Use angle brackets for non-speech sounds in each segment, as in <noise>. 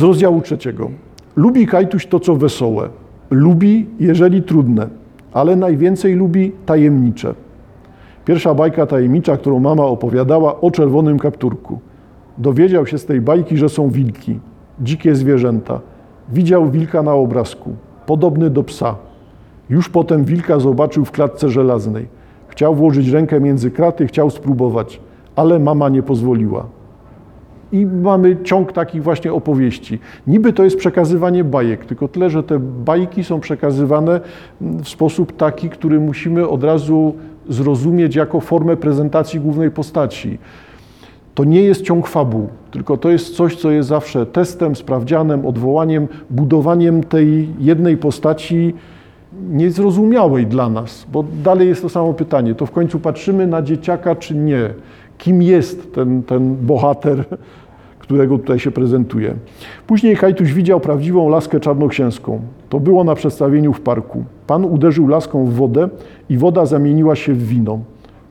z rozdziału trzeciego. Lubi Kajtuś to, co wesołe. Lubi, jeżeli trudne, ale najwięcej lubi tajemnicze. Pierwsza bajka tajemnicza, którą mama opowiadała o czerwonym kapturku. Dowiedział się z tej bajki, że są wilki, dzikie zwierzęta. Widział wilka na obrazku, podobny do psa. Już potem wilka zobaczył w klatce żelaznej. Chciał włożyć rękę między kraty, chciał spróbować, ale mama nie pozwoliła. I mamy ciąg takich właśnie opowieści. Niby to jest przekazywanie bajek, tylko tyle, że te bajki są przekazywane w sposób taki, który musimy od razu zrozumieć jako formę prezentacji głównej postaci. To nie jest ciąg fabuł, tylko to jest coś, co jest zawsze testem, sprawdzianem, odwołaniem, budowaniem tej jednej postaci niezrozumiałej dla nas, bo dalej jest to samo pytanie. To w końcu patrzymy na dzieciaka, czy nie? Kim jest ten, ten bohater, którego tutaj się prezentuje? Później Kajtuś widział prawdziwą laskę czarnoksięską. To było na przedstawieniu w parku. Pan uderzył laską w wodę i woda zamieniła się w wino.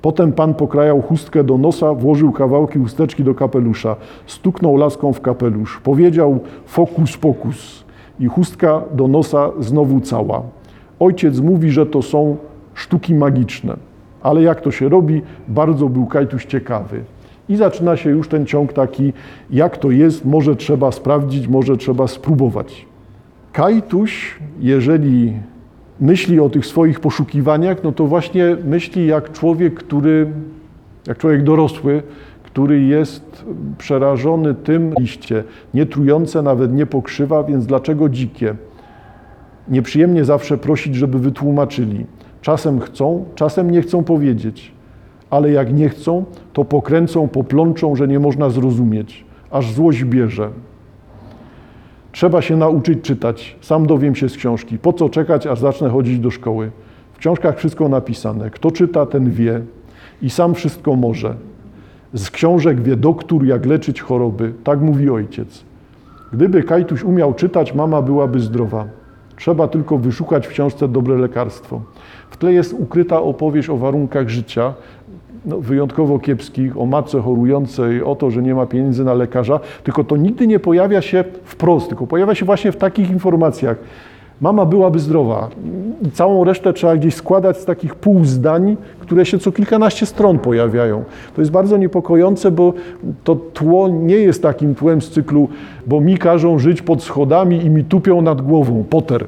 Potem pan pokrajał chustkę do nosa, włożył kawałki chusteczki do kapelusza, stuknął laską w kapelusz, powiedział fokus pokus i chustka do nosa znowu cała. Ojciec mówi, że to są sztuki magiczne, ale jak to się robi, bardzo był Kajtuś ciekawy. I zaczyna się już ten ciąg taki, jak to jest, może trzeba sprawdzić, może trzeba spróbować. Kajtuś, jeżeli myśli o tych swoich poszukiwaniach, no to właśnie myśli jak człowiek, który, jak człowiek dorosły, który jest przerażony tym liście, nie trujące, nawet nie pokrzywa, więc dlaczego dzikie? Nieprzyjemnie zawsze prosić, żeby wytłumaczyli. Czasem chcą, czasem nie chcą powiedzieć, ale jak nie chcą, to pokręcą, poplączą, że nie można zrozumieć, aż złość bierze. Trzeba się nauczyć czytać. Sam dowiem się z książki. Po co czekać, aż zacznę chodzić do szkoły? W książkach wszystko napisane. Kto czyta, ten wie i sam wszystko może. Z książek wie doktór, jak leczyć choroby. Tak mówi ojciec. Gdyby Kajtuś umiał czytać, mama byłaby zdrowa. Trzeba tylko wyszukać w książce dobre lekarstwo. W tle jest ukryta opowieść o warunkach życia, no, wyjątkowo kiepskich, o matce chorującej, o to, że nie ma pieniędzy na lekarza, tylko to nigdy nie pojawia się wprost, tylko pojawia się właśnie w takich informacjach. Mama byłaby zdrowa i całą resztę trzeba gdzieś składać z takich półzdań, które się co kilkanaście stron pojawiają. To jest bardzo niepokojące, bo to tło nie jest takim tłem z cyklu, bo mi każą żyć pod schodami i mi tupią nad głową, Potter.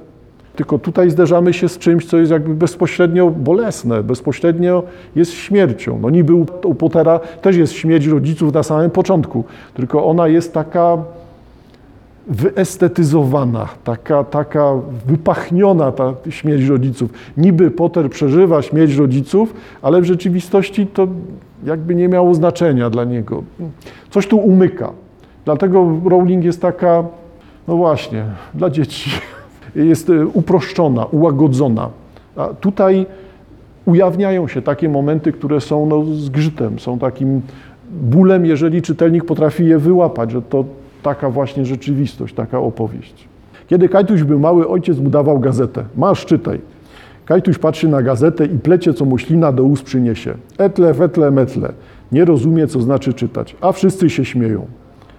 Tylko tutaj zderzamy się z czymś, co jest jakby bezpośrednio bolesne, bezpośrednio jest śmiercią. No niby u, u Pottera też jest śmierć rodziców na samym początku, tylko ona jest taka wyestetyzowana, taka, taka wypachniona ta śmierć rodziców. Niby Potter przeżywa śmierć rodziców, ale w rzeczywistości to jakby nie miało znaczenia dla niego. Coś tu umyka. Dlatego Rowling jest taka, no właśnie, dla dzieci <laughs> jest e, uproszczona, ułagodzona. A tutaj ujawniają się takie momenty, które są no, zgrzytem, są takim bólem, jeżeli czytelnik potrafi je wyłapać, że to taka właśnie rzeczywistość, taka opowieść. Kiedy Kajtuś był mały, ojciec mu dawał gazetę. Masz, czytaj. Kajtuś patrzy na gazetę i plecie, co muślina do ust przyniesie. Etle, wetle, metle. Nie rozumie, co znaczy czytać, a wszyscy się śmieją.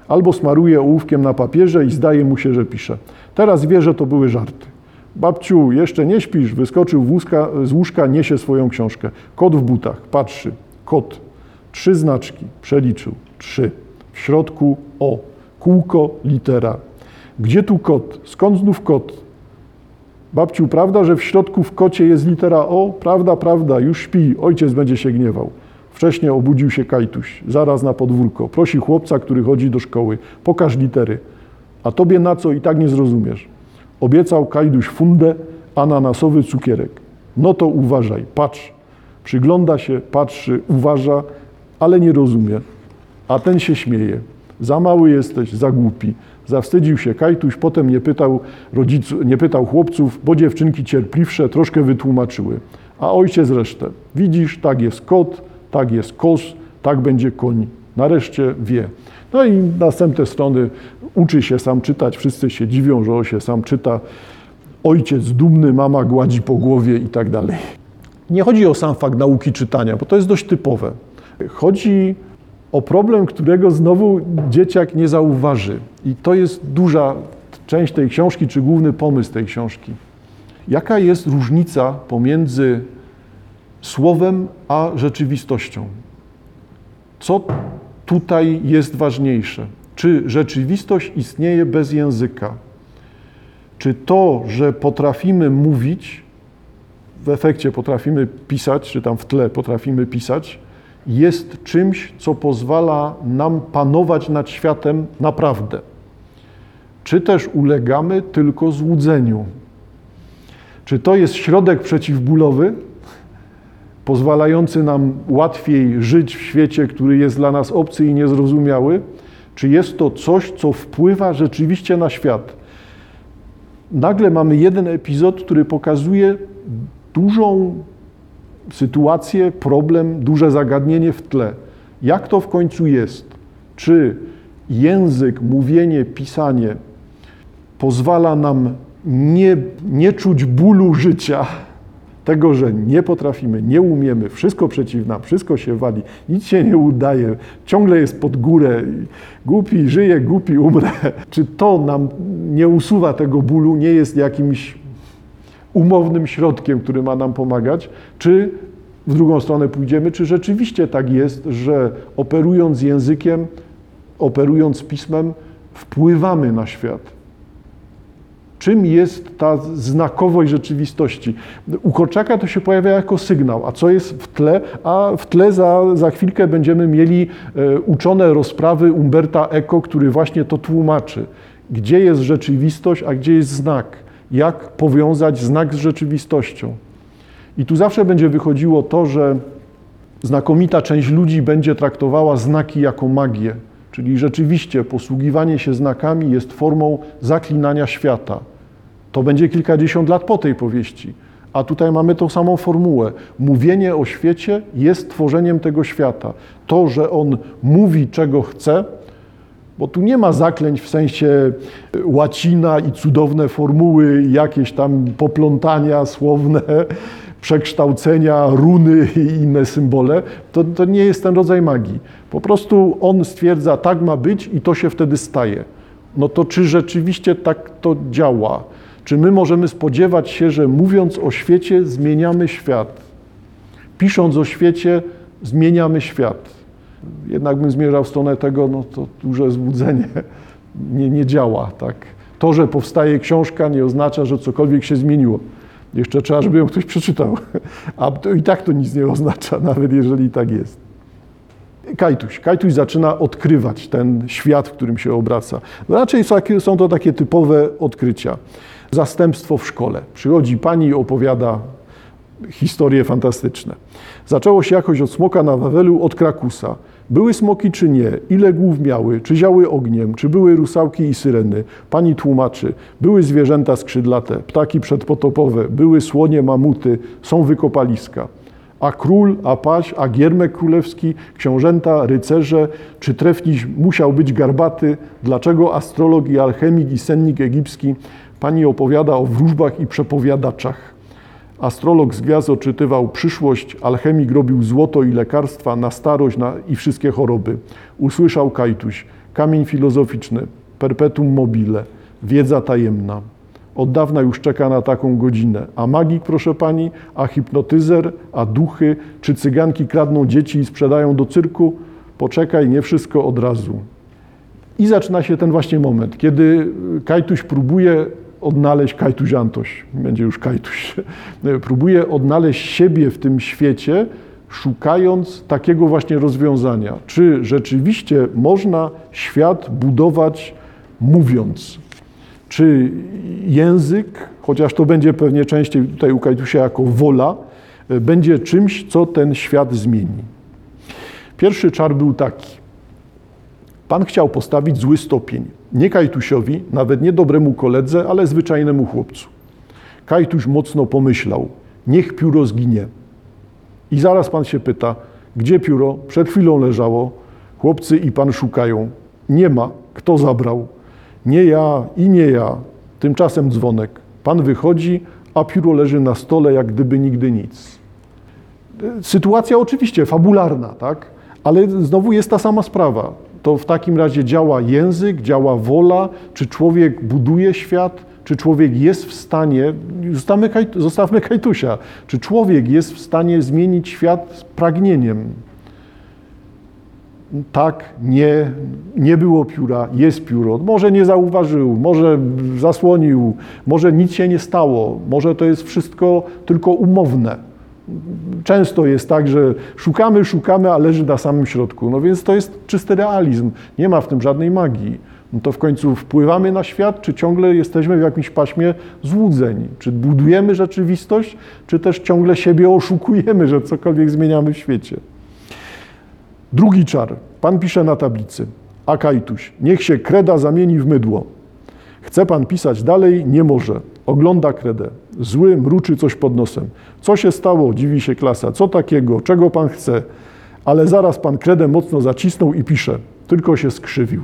Albo smaruje ołówkiem na papierze i zdaje mu się, że pisze. Teraz wie, że to były żarty. Babciu, jeszcze nie śpisz, wyskoczył wózka, z łóżka, niesie swoją książkę. Kot w butach, patrzy. Kot. Trzy znaczki, przeliczył. Trzy. W środku O. Kółko, litera. Gdzie tu kot? Skąd znów kot? Babciu, prawda, że w środku w kocie jest litera O? Prawda, prawda, już śpi, ojciec będzie się gniewał. Wcześniej obudził się Kajtuś, zaraz na podwórko. Prosi chłopca, który chodzi do szkoły. Pokaż litery. A tobie na co i tak nie zrozumiesz. Obiecał Kajduś fundę, ananasowy cukierek. No to uważaj, patrz. Przygląda się, patrzy, uważa, ale nie rozumie. A ten się śmieje. Za mały jesteś, za głupi. Zawstydził się Kajtuś, potem nie pytał, rodziców, nie pytał chłopców, bo dziewczynki cierpliwsze troszkę wytłumaczyły. A ojciec resztę. Widzisz, tak jest kot, tak jest kos, tak będzie koń. Nareszcie wie. No i następne strony uczy się sam czytać, wszyscy się dziwią, że on się sam czyta. Ojciec dumny, mama gładzi po głowie i tak dalej. Nie chodzi o sam fakt nauki czytania, bo to jest dość typowe. Chodzi o problem, którego znowu dzieciak nie zauważy. I to jest duża część tej książki, czy główny pomysł tej książki. Jaka jest różnica pomiędzy słowem a rzeczywistością? Co tutaj jest ważniejsze? Czy rzeczywistość istnieje bez języka? Czy to, że potrafimy mówić, w efekcie potrafimy pisać, czy tam w tle potrafimy pisać, jest czymś, co pozwala nam panować nad światem naprawdę? Czy też ulegamy tylko złudzeniu? Czy to jest środek przeciwbólowy, pozwalający nam łatwiej żyć w świecie, który jest dla nas obcy i niezrozumiały? Czy jest to coś, co wpływa rzeczywiście na świat? Nagle mamy jeden epizod, który pokazuje dużą sytuację, problem, duże zagadnienie w tle. Jak to w końcu jest? Czy język, mówienie, pisanie pozwala nam nie, nie czuć bólu życia, tego, że nie potrafimy, nie umiemy, wszystko przeciw nam, wszystko się wali, nic się nie udaje, ciągle jest pod górę, głupi żyje, głupi umrę. Czy to nam nie usuwa tego bólu, nie jest jakimś umownym środkiem, który ma nam pomagać, czy w drugą stronę pójdziemy, czy rzeczywiście tak jest, że operując językiem, operując pismem, wpływamy na świat. Czym jest ta znakowość rzeczywistości? U Korczaka to się pojawia jako sygnał, a co jest w tle? A w tle za, za chwilkę będziemy mieli e, uczone rozprawy Umberta Eco, który właśnie to tłumaczy. Gdzie jest rzeczywistość, a gdzie jest znak? Jak powiązać znak z rzeczywistością? I tu zawsze będzie wychodziło to, że znakomita część ludzi będzie traktowała znaki jako magię. Czyli rzeczywiście posługiwanie się znakami jest formą zaklinania świata. To będzie kilkadziesiąt lat po tej powieści. A tutaj mamy tą samą formułę. Mówienie o świecie jest tworzeniem tego świata. To, że on mówi, czego chce, bo tu nie ma zaklęć w sensie łacina i cudowne formuły, jakieś tam poplątania słowne, <laughs> przekształcenia, runy i inne symbole. To, to nie jest ten rodzaj magii. Po prostu on stwierdza, tak ma być i to się wtedy staje. No to czy rzeczywiście tak to działa? Czy my możemy spodziewać się, że mówiąc o świecie, zmieniamy świat? Pisząc o świecie, zmieniamy świat. Jednak bym zmierzał w stronę tego, no to duże złudzenie <laughs> nie, nie działa. Tak? To, że powstaje książka, nie oznacza, że cokolwiek się zmieniło. Jeszcze trzeba, żeby ją ktoś przeczytał. <laughs> A to i tak to nic nie oznacza, <laughs> nawet jeżeli tak jest. Kajtuś. Kajtuś zaczyna odkrywać ten świat, w którym się obraca. Raczej są to takie typowe odkrycia zastępstwo w szkole. Przychodzi pani i opowiada historie fantastyczne. Zaczęło się jakoś od smoka na Wawelu, od Krakusa. Były smoki czy nie? Ile głów miały? Czy ziały ogniem? Czy były rusałki i syreny? Pani tłumaczy. Były zwierzęta skrzydlate, ptaki przedpotopowe, były słonie, mamuty, są wykopaliska. A król, a paź, a giermek królewski, książęta, rycerze, czy trefniś musiał być garbaty? Dlaczego astrolog i alchemik i sennik egipski Pani opowiada o wróżbach i przepowiadaczach. Astrolog z gwiazd oczytywał przyszłość, alchemik robił złoto i lekarstwa na starość na, i wszystkie choroby. Usłyszał Kajtuś, kamień filozoficzny, perpetuum mobile, wiedza tajemna. Od dawna już czeka na taką godzinę. A magik, proszę pani, a hipnotyzer, a duchy, czy cyganki kradną dzieci i sprzedają do cyrku? Poczekaj, nie wszystko od razu. I zaczyna się ten właśnie moment, kiedy Kajtuś próbuje odnaleźć Kajtuś Antoś, będzie już Kajtuś, <laughs> próbuje odnaleźć siebie w tym świecie, szukając takiego właśnie rozwiązania. Czy rzeczywiście można świat budować mówiąc? Czy język, chociaż to będzie pewnie częściej tutaj u Kajtusia jako wola, będzie czymś, co ten świat zmieni? Pierwszy czar był taki. Pan chciał postawić zły stopień. Nie Kajtusiowi, nawet nie dobremu koledze, ale zwyczajnemu chłopcu. Kajtuś mocno pomyślał, niech pióro zginie. I zaraz pan się pyta, gdzie pióro? Przed chwilą leżało. Chłopcy i pan szukają. Nie ma. Kto zabrał? Nie ja i nie ja. Tymczasem dzwonek. Pan wychodzi, a pióro leży na stole, jak gdyby nigdy nic. Sytuacja oczywiście fabularna, tak? Ale znowu jest ta sama sprawa. To w takim razie działa język, działa wola, czy człowiek buduje świat, czy człowiek jest w stanie, zostawmy, zostawmy Kajtusia, czy człowiek jest w stanie zmienić świat pragnieniem. Tak, nie, nie było pióra, jest pióro. Może nie zauważył, może zasłonił, może nic się nie stało, może to jest wszystko tylko umowne. Często jest tak, że szukamy, szukamy, a leży na samym środku. No więc to jest czysty realizm. Nie ma w tym żadnej magii. No to w końcu wpływamy na świat, czy ciągle jesteśmy w jakimś paśmie złudzeń? Czy budujemy rzeczywistość, czy też ciągle siebie oszukujemy, że cokolwiek zmieniamy w świecie? Drugi czar. Pan pisze na tablicy. Akajtuś, niech się kreda zamieni w mydło. Chce pan pisać dalej? Nie może. Ogląda kredę. Zły mruczy coś pod nosem. Co się stało? Dziwi się klasa. Co takiego? Czego pan chce? Ale zaraz pan kredę mocno zacisnął i pisze. Tylko się skrzywił.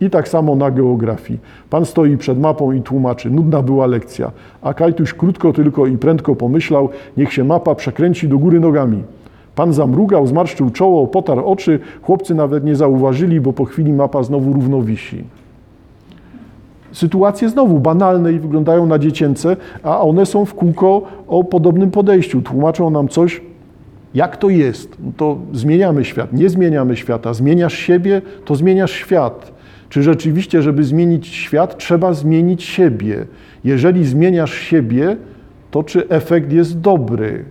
I tak samo na geografii. Pan stoi przed mapą i tłumaczy. Nudna była lekcja. A Kajtuś krótko tylko i prędko pomyślał, niech się mapa przekręci do góry nogami. Pan zamrugał, zmarszczył czoło, potarł oczy. Chłopcy nawet nie zauważyli, bo po chwili mapa znowu równo wisi. Sytuacje znowu banalne i wyglądają na dziecięce, a one są w kółko o podobnym podejściu. Tłumaczą nam coś, jak to jest. No to zmieniamy świat, nie zmieniamy świata. Zmieniasz siebie, to zmieniasz świat. Czy rzeczywiście, żeby zmienić świat, trzeba zmienić siebie? Jeżeli zmieniasz siebie, to czy efekt jest dobry?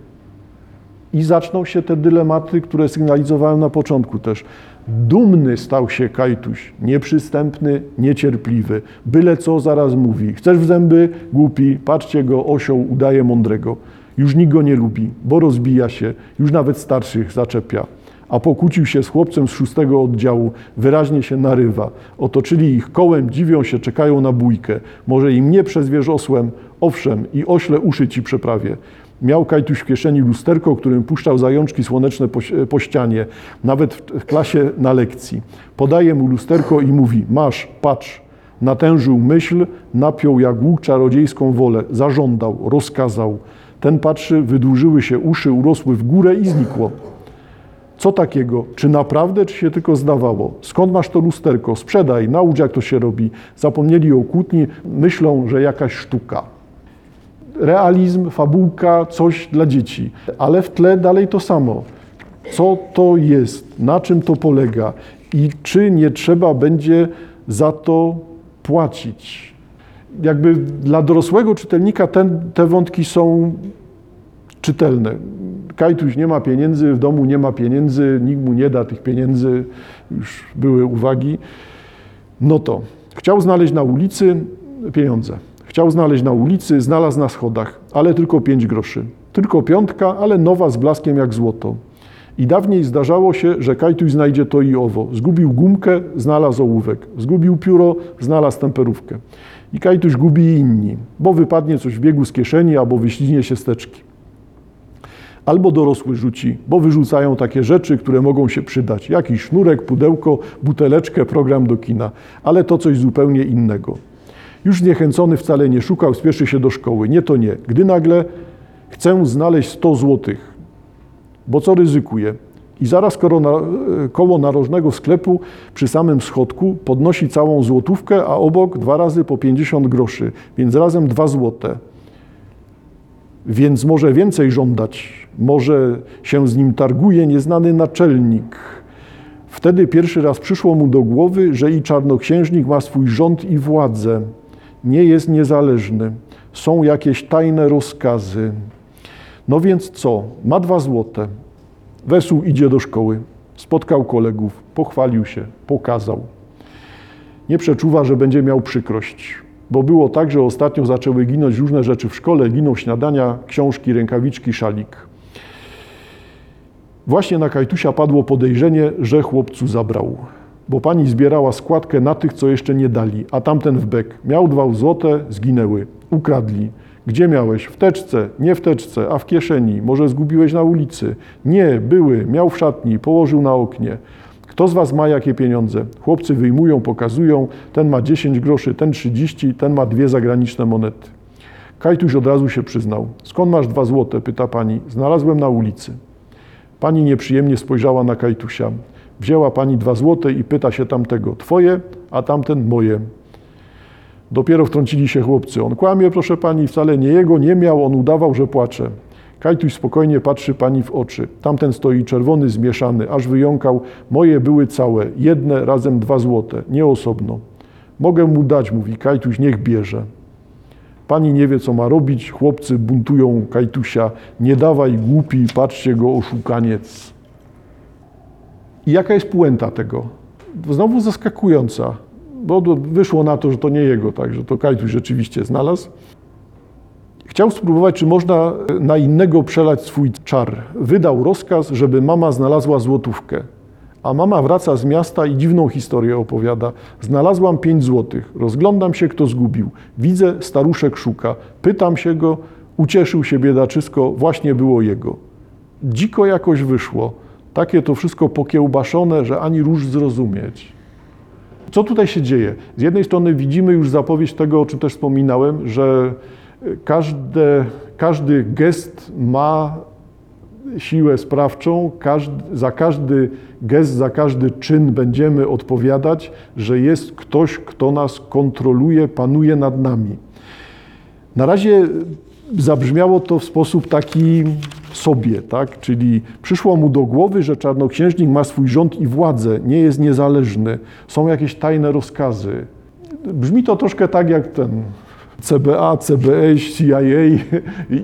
I zaczną się te dylematy, które sygnalizowałem na początku też. Dumny stał się Kajtuś, nieprzystępny, niecierpliwy. Byle co zaraz mówi. Chcesz w zęby? Głupi. Patrzcie go, osioł udaje mądrego. Już nikt go nie lubi, bo rozbija się. Już nawet starszych zaczepia. A pokłócił się z chłopcem z szóstego oddziału. Wyraźnie się narywa. Otoczyli ich kołem, dziwią się, czekają na bójkę. Może im nie przezwiesz osłem? Owszem, i ośle uszy ci przeprawię. Miał Kajtuś w kieszeni lusterko, którym puszczał zajączki słoneczne po, po, ścianie, nawet w klasie na lekcji. Podaje mu lusterko i mówi: Masz, patrz. Natężył myśl, napiął jak łuk czarodziejską wolę, zażądał, rozkazał. Ten patrzy, wydłużyły się uszy, urosły w górę i znikło. Co takiego? Czy naprawdę, czy się tylko zdawało? Skąd masz to lusterko? Sprzedaj, naucz jak to się robi. Zapomnieli o kłótni, myślą, że jakaś sztuka realizm, fabułka, coś dla dzieci. Ale w tle dalej to samo. Co to jest? Na czym to polega? I czy nie trzeba będzie za to płacić? Jakby dla dorosłego czytelnika ten, te wątki są czytelne. Kajtuś nie ma pieniędzy, w domu nie ma pieniędzy, nikt mu nie da tych pieniędzy, już były uwagi. No to chciał znaleźć na ulicy pieniądze. Chciał znaleźć na ulicy, znalazł na schodach, ale tylko pięć groszy. Tylko piątka, ale nowa z blaskiem jak złoto. I dawniej zdarzało się, że Kajtuś znajdzie to i owo. Zgubił gumkę, znalazł ołówek. Zgubił pióro, znalazł temperówkę. I Kajtuś gubi inni, bo wypadnie coś w biegu z kieszeni albo wyślinie się steczki. Albo dorosły rzuci, bo wyrzucają takie rzeczy, które mogą się przydać. Jakiś sznurek, pudełko, buteleczkę, program do kina. Ale to coś zupełnie innego. Już zniechęcony wcale nie szukał, spieszy się do szkoły. Nie to nie. Gdy nagle chcę znaleźć 100 złotych, bo co ryzykuje? I zaraz koło narożnego sklepu przy samym schodku podnosi całą złotówkę, a obok dwa razy po 50 groszy, więc razem dwa złote. Więc może więcej żądać, może się z nim targuje nieznany naczelnik. Wtedy pierwszy raz przyszło mu do głowy, że i czarnoksiężnik ma swój rząd i władzę nie jest niezależny. Są jakieś tajne rozkazy. No więc co? Ma dwa złote. Wesół idzie do szkoły. Spotkał kolegów, pochwalił się, pokazał. Nie przeczuwa, że będzie miał przykrość, bo było tak, że ostatnio zaczęły ginąć różne rzeczy w szkole, giną śniadania, książki, rękawiczki, szalik. Właśnie na Kajtusia padło podejrzenie, że chłopcu zabrał bo pani zbierała składkę na tych, co jeszcze nie dali, a tamten w bek. Miał dwa złote, zginęły. Ukradli. Gdzie miałeś? W teczce, nie w teczce, a w kieszeni. Może zgubiłeś na ulicy. Nie, były. Miał w szatni, położył na oknie. Kto z was ma jakie pieniądze? Chłopcy wyjmują, pokazują. Ten ma 10 groszy, ten 30, ten ma dwie zagraniczne monety. Kajtuś od razu się przyznał. Skąd masz dwa złote? pyta pani. Znalazłem na ulicy. Pani nieprzyjemnie spojrzała na Kajtusia. Wzięła pani dwa złote i pyta się tamtego, twoje, a tamten moje. Dopiero wtrącili się chłopcy. On kłamie, proszę pani, wcale nie jego, nie miał, on udawał, że płacze. Kajtuś spokojnie patrzy pani w oczy. Tamten stoi czerwony, zmieszany, aż wyjąkał. Moje były całe, jedne razem dwa złote, nie osobno. Mogę mu dać, mówi Kajtuś, niech bierze. Pani nie wie, co ma robić, chłopcy buntują Kajtusia. Nie dawaj głupi, patrzcie go, oszukaniec. I jaka jest puenta tego? Znowu zaskakująca, bo wyszło na to, że to nie jego, tak, że to Kajtuś rzeczywiście znalazł. Chciał spróbować, czy można na innego przelać swój czar. Wydał rozkaz, żeby mama znalazła złotówkę. A mama wraca z miasta i dziwną historię opowiada. Znalazłam pięć złotych. Rozglądam się, kto zgubił. Widzę, staruszek szuka. Pytam się go, ucieszył się biedaczysko, właśnie było jego. Dziko jakoś wyszło. Takie to wszystko pokiełbaszone, że ani róż zrozumieć. Co tutaj się dzieje? Z jednej strony widzimy już zapowiedź tego, o czym też wspominałem, że każde, każdy gest ma siłę sprawczą, każdy, za każdy gest, za każdy czyn będziemy odpowiadać, że jest ktoś, kto nas kontroluje, panuje nad nami. Na razie zabrzmiało to w sposób taki sobie, tak? czyli przyszło mu do głowy, że czarnoksiężnik ma swój rząd i władzę, nie jest niezależny, są jakieś tajne rozkazy. Brzmi to troszkę tak jak ten CBA, CBS, CIA i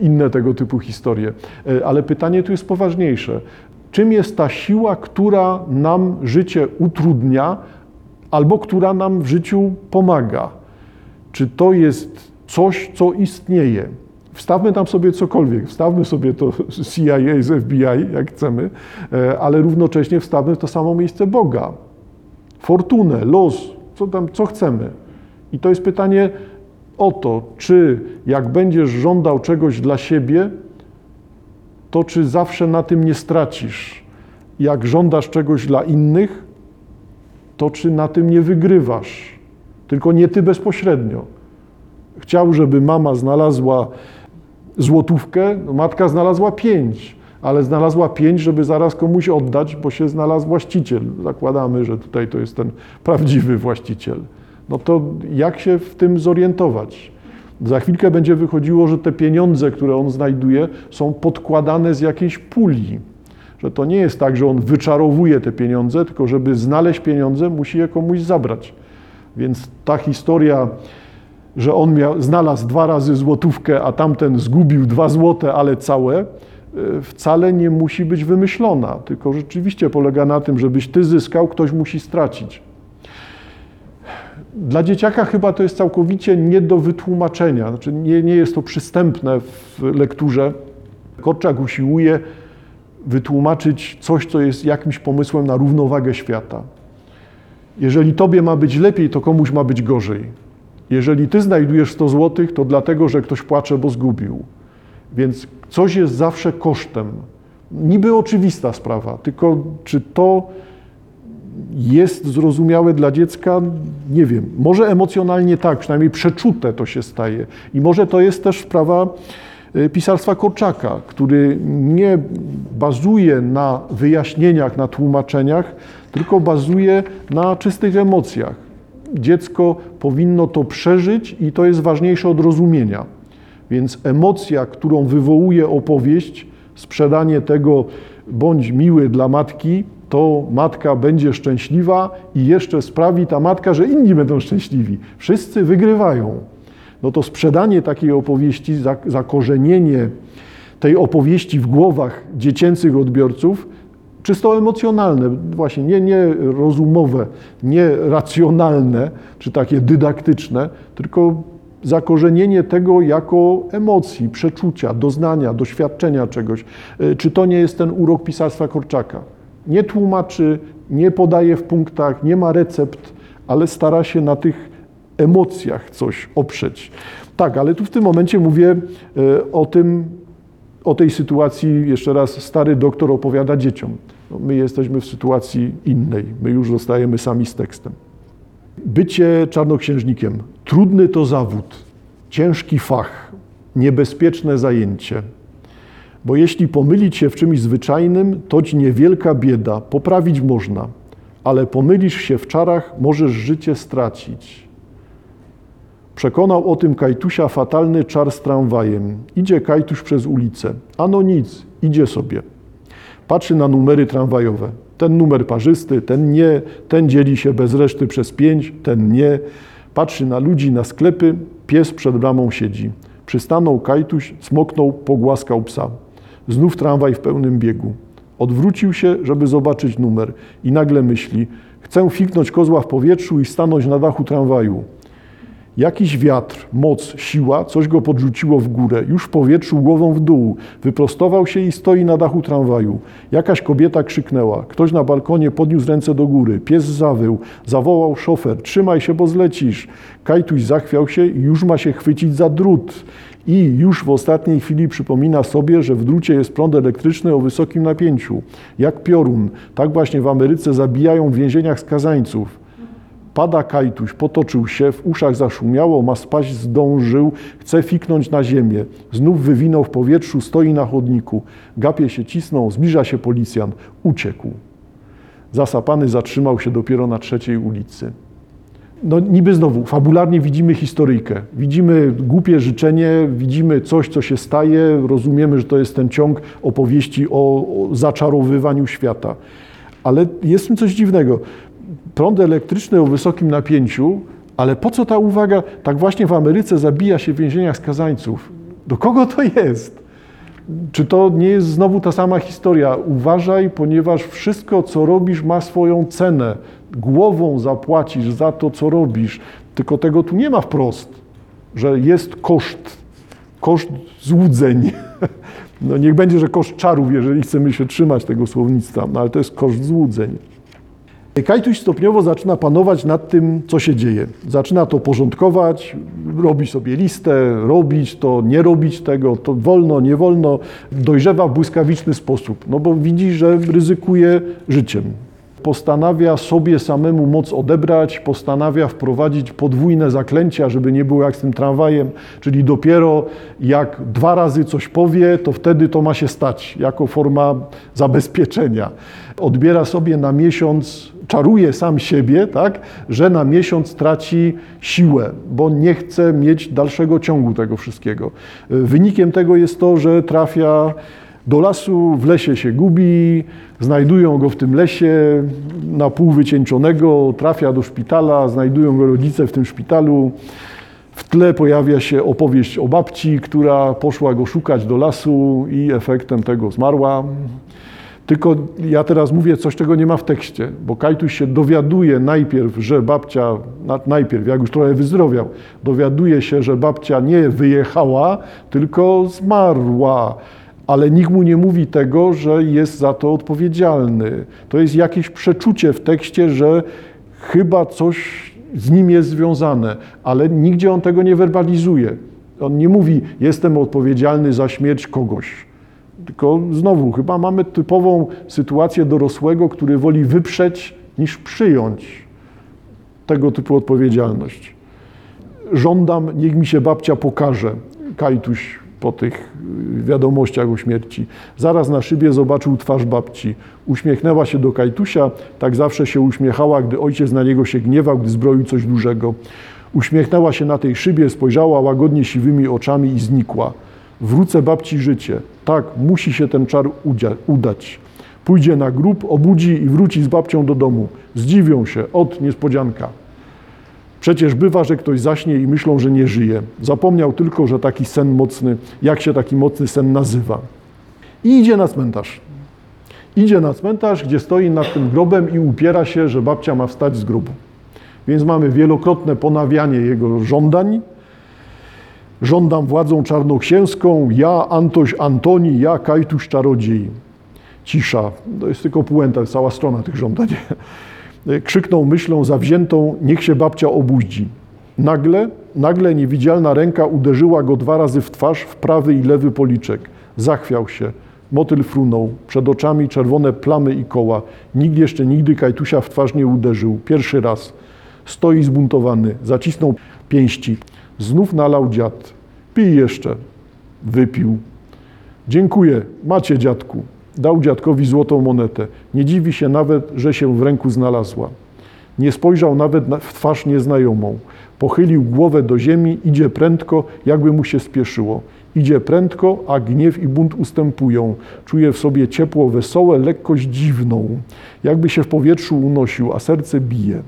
inne tego typu historie. E, ale pytanie tu jest poważniejsze. Czym jest ta siła, która nam życie utrudnia albo która nam w życiu pomaga? Czy to jest coś, co istnieje? Wstawmy tam sobie cokolwiek, wstawmy sobie to CIA z FBI, jak chcemy, e, ale równocześnie wstawmy w to samo miejsce Boga. Fortunę, los, co tam, co chcemy. I to jest pytanie o to, czy jak będziesz żądał czegoś dla siebie, to czy zawsze na tym nie stracisz. Jak żądasz czegoś dla innych, to czy na tym nie wygrywasz. Tylko nie ty bezpośrednio. Chciał, żeby mama znalazła złotówkę, no matka znalazła pięć, ale znalazła pięć, żeby zaraz komuś oddać, bo się znalazł właściciel. Zakładamy, że tutaj to jest ten prawdziwy właściciel. No to jak się w tym zorientować? Za chwilkę będzie wychodziło, że te pieniądze, które on znajduje, są podkładane z jakiejś puli. Że to nie jest tak, że on wyczarowuje te pieniądze, tylko żeby znaleźć pieniądze, musi je komuś zabrać. Więc ta historia że on miał, znalazł dwa razy złotówkę, a tamten zgubił dwa złote, ale całe, e, wcale nie musi być wymyślona, tylko rzeczywiście polega na tym, żebyś ty zyskał, ktoś musi stracić. Dla dzieciaka chyba to jest całkowicie nie do wytłumaczenia, znaczy nie, nie jest to przystępne w lekturze. Korczak usiłuje wytłumaczyć coś, co jest jakimś pomysłem na równowagę świata. Jeżeli tobie ma być lepiej, to komuś ma być gorzej. Jeżeli ty znajdujesz 100 zł, to dlatego, że ktoś płacze, bo zgubił. Więc coś jest zawsze kosztem. Niby oczywista sprawa, tylko czy to jest zrozumiałe dla dziecka? Nie wiem. Może emocjonalnie tak, przynajmniej przeczute to się staje. I może to jest też sprawa y, pisarstwa Korczaka, który nie bazuje na wyjaśnieniach, na tłumaczeniach, tylko bazuje na czystych emocjach dziecko powinno to przeżyć i to jest ważniejsze od rozumienia. Więc emocja, którą wywołuje opowieść, sprzedanie tego bądź miły dla matki, to matka będzie szczęśliwa i jeszcze sprawi ta matka, że inni będą szczęśliwi. Wszyscy wygrywają. No to sprzedanie takiej opowieści, zakorzenienie tej opowieści w głowach dziecięcych odbiorców czysto emocjonalne, właśnie nie, nie rozumowe, nie racjonalne, czy takie dydaktyczne, tylko zakorzenienie tego jako emocji, przeczucia, doznania, doświadczenia czegoś. E, czy to nie jest ten urok pisarstwa Korczaka? Nie tłumaczy, nie podaje w punktach, nie ma recept, ale stara się na tych emocjach coś oprzeć. Tak, ale tu w tym momencie mówię e, o tym, o tej sytuacji, jeszcze raz, stary doktor opowiada dzieciom. No, my jesteśmy w sytuacji innej, my już zostajemy sami z tekstem. Bycie czarnoksiężnikiem trudny to zawód, ciężki fach, niebezpieczne zajęcie. Bo jeśli pomylić się w czymś zwyczajnym, toć niewielka bieda, poprawić można, ale pomylisz się w czarach, możesz życie stracić. Przekonał o tym Kajtusia fatalny czar z tramwajem. Idzie Kajtuś przez ulicę. Ano nic, idzie sobie. Patrzy na numery tramwajowe. Ten numer parzysty, ten nie, ten dzieli się bez reszty przez pięć, ten nie. Patrzy na ludzi, na sklepy, pies przed bramą siedzi. Przystanął Kajtuś, smoknął, pogłaskał psa. Znów tramwaj w pełnym biegu. Odwrócił się, żeby zobaczyć numer i nagle myśli, chcę fiknąć kozła w powietrzu i stanąć na dachu tramwaju. Jakiś wiatr, moc, siła, coś go podrzuciło w górę, już w powietrzu głową w dół. Wyprostował się i stoi na dachu tramwaju. Jakaś kobieta krzyknęła. Ktoś na balkonie podniósł ręce do góry. Pies zawył. Zawołał szofer. Trzymaj się, bo zlecisz. Kajtuś zachwiał się i już ma się chwycić za drut. I już w ostatniej chwili przypomina sobie, że w drucie jest prąd elektryczny o wysokim napięciu. Jak piorun. Tak właśnie w Ameryce zabijają w więzieniach skazańców. Pada kajtuś, potoczył się, w uszach zaszumiało, ma spaść, zdążył, chce fiknąć na ziemię. Znów wywinął w powietrzu, stoi na chodniku. Gapie się cisnął, zbliża się policjant. Uciekł. Zasapany zatrzymał się dopiero na trzeciej ulicy. No niby znowu, fabularnie widzimy historyjkę. Widzimy głupie życzenie, widzimy coś, co się staje, rozumiemy, że to jest ten ciąg opowieści o, o zaczarowywaniu świata. Ale jest w tym coś dziwnego prąd elektryczny o wysokim napięciu, ale po co ta uwaga? Tak właśnie w Ameryce zabija się w więzieniach skazańców. Do kogo to jest? Czy to nie jest znowu ta sama historia? Uważaj, ponieważ wszystko, co robisz, ma swoją cenę. Głową zapłacisz za to, co robisz. Tylko tego tu nie ma wprost, że jest koszt, koszt złudzeń. <laughs> No niech będzie, że koszt czarów, jeżeli chcemy się trzymać tego słownictwa, no ale to jest koszt złudzeń. Kajtuś stopniowo zaczyna panować nad tym, co się dzieje. Zaczyna to porządkować, robi sobie listę, robić to, nie robić tego, to wolno, nie wolno. Dojrzewa w błyskawiczny sposób, no bo widzi, że ryzykuje życiem. Postanawia sobie samemu moc odebrać, postanawia wprowadzić podwójne zaklęcia, żeby nie było jak z tym tramwajem, czyli dopiero jak dwa razy coś powie, to wtedy to ma się stać jako forma zabezpieczenia. Odbiera sobie na miesiąc czaruje sam siebie, tak, że na miesiąc traci siłę, bo nie chce mieć dalszego ciągu tego wszystkiego. Wynikiem tego jest to, że trafia do lasu, w lesie się gubi, znajdują go w tym lesie na pół wycieńczonego, trafia do szpitala, znajdują go rodzice w tym szpitalu. W tle pojawia się opowieść o babci, która poszła go szukać do lasu i efektem tego zmarła. Tylko ja teraz mówię coś, czego nie ma w tekście, bo Kajtuś się dowiaduje najpierw, że babcia, najpierw, jak już trochę wyzdrowiał, dowiaduje się, że babcia nie wyjechała, tylko zmarła. Ale nikt mu nie mówi tego, że jest za to odpowiedzialny. To jest jakieś przeczucie w tekście, że chyba coś z nim jest związane, ale nigdzie on tego nie werbalizuje. On nie mówi, jestem odpowiedzialny za śmierć kogoś. Tylko znowu, chyba mamy typową sytuację dorosłego, który woli wyprzeć niż przyjąć tego typu odpowiedzialność. Żądam, niech mi się babcia pokaże. Kajtuś po tych wiadomościach o śmierci. Zaraz na szybie zobaczył twarz babci. Uśmiechnęła się do Kajtusia, tak zawsze się uśmiechała, gdy ojciec na niego się gniewał, gdy zbroił coś dużego. Uśmiechnęła się na tej szybie, spojrzała łagodnie siwymi oczami i znikła. Wrócę babci życie. Tak, musi się ten czar udać. Pójdzie na grób, obudzi i wróci z babcią do domu. Zdziwią się, od niespodzianka. Przecież bywa, że ktoś zaśnie i myślą, że nie żyje. Zapomniał tylko, że taki sen mocny, jak się taki mocny sen nazywa. I idzie na cmentarz. Idzie na cmentarz, gdzie stoi nad tym grobem i upiera się, że babcia ma wstać z grobu. Więc mamy wielokrotne ponawianie jego żądań, Żądam władzą czarnoksięską, ja Antoś Antoni, ja Kajtuś Czarodziej. Cisza, to jest tylko puenta, cała strona tych żądań. <laughs> Krzyknął myślą zawziętą, niech się babcia obudzi. Nagle, nagle niewidzialna ręka uderzyła go dwa razy w twarz, w prawy i lewy policzek. Zachwiał się. Motyl frunął. Przed oczami czerwone plamy i koła. Nikt jeszcze nigdy Kajtusia w twarz nie uderzył. Pierwszy raz. Stoi zbuntowany. Zacisnął pięści. Znów nalał dziad. Pij jeszcze. Wypił. Dziękuję, macie dziadku. Dał dziadkowi złotą monetę. Nie dziwi się nawet, że się w ręku znalazła. Nie spojrzał nawet na- w twarz nieznajomą. Pochylił głowę do ziemi, idzie prędko, jakby mu się spieszyło. Idzie prędko, a gniew i bunt ustępują. Czuje w sobie ciepło wesołe, lekkość dziwną. Jakby się w powietrzu unosił, a serce bije.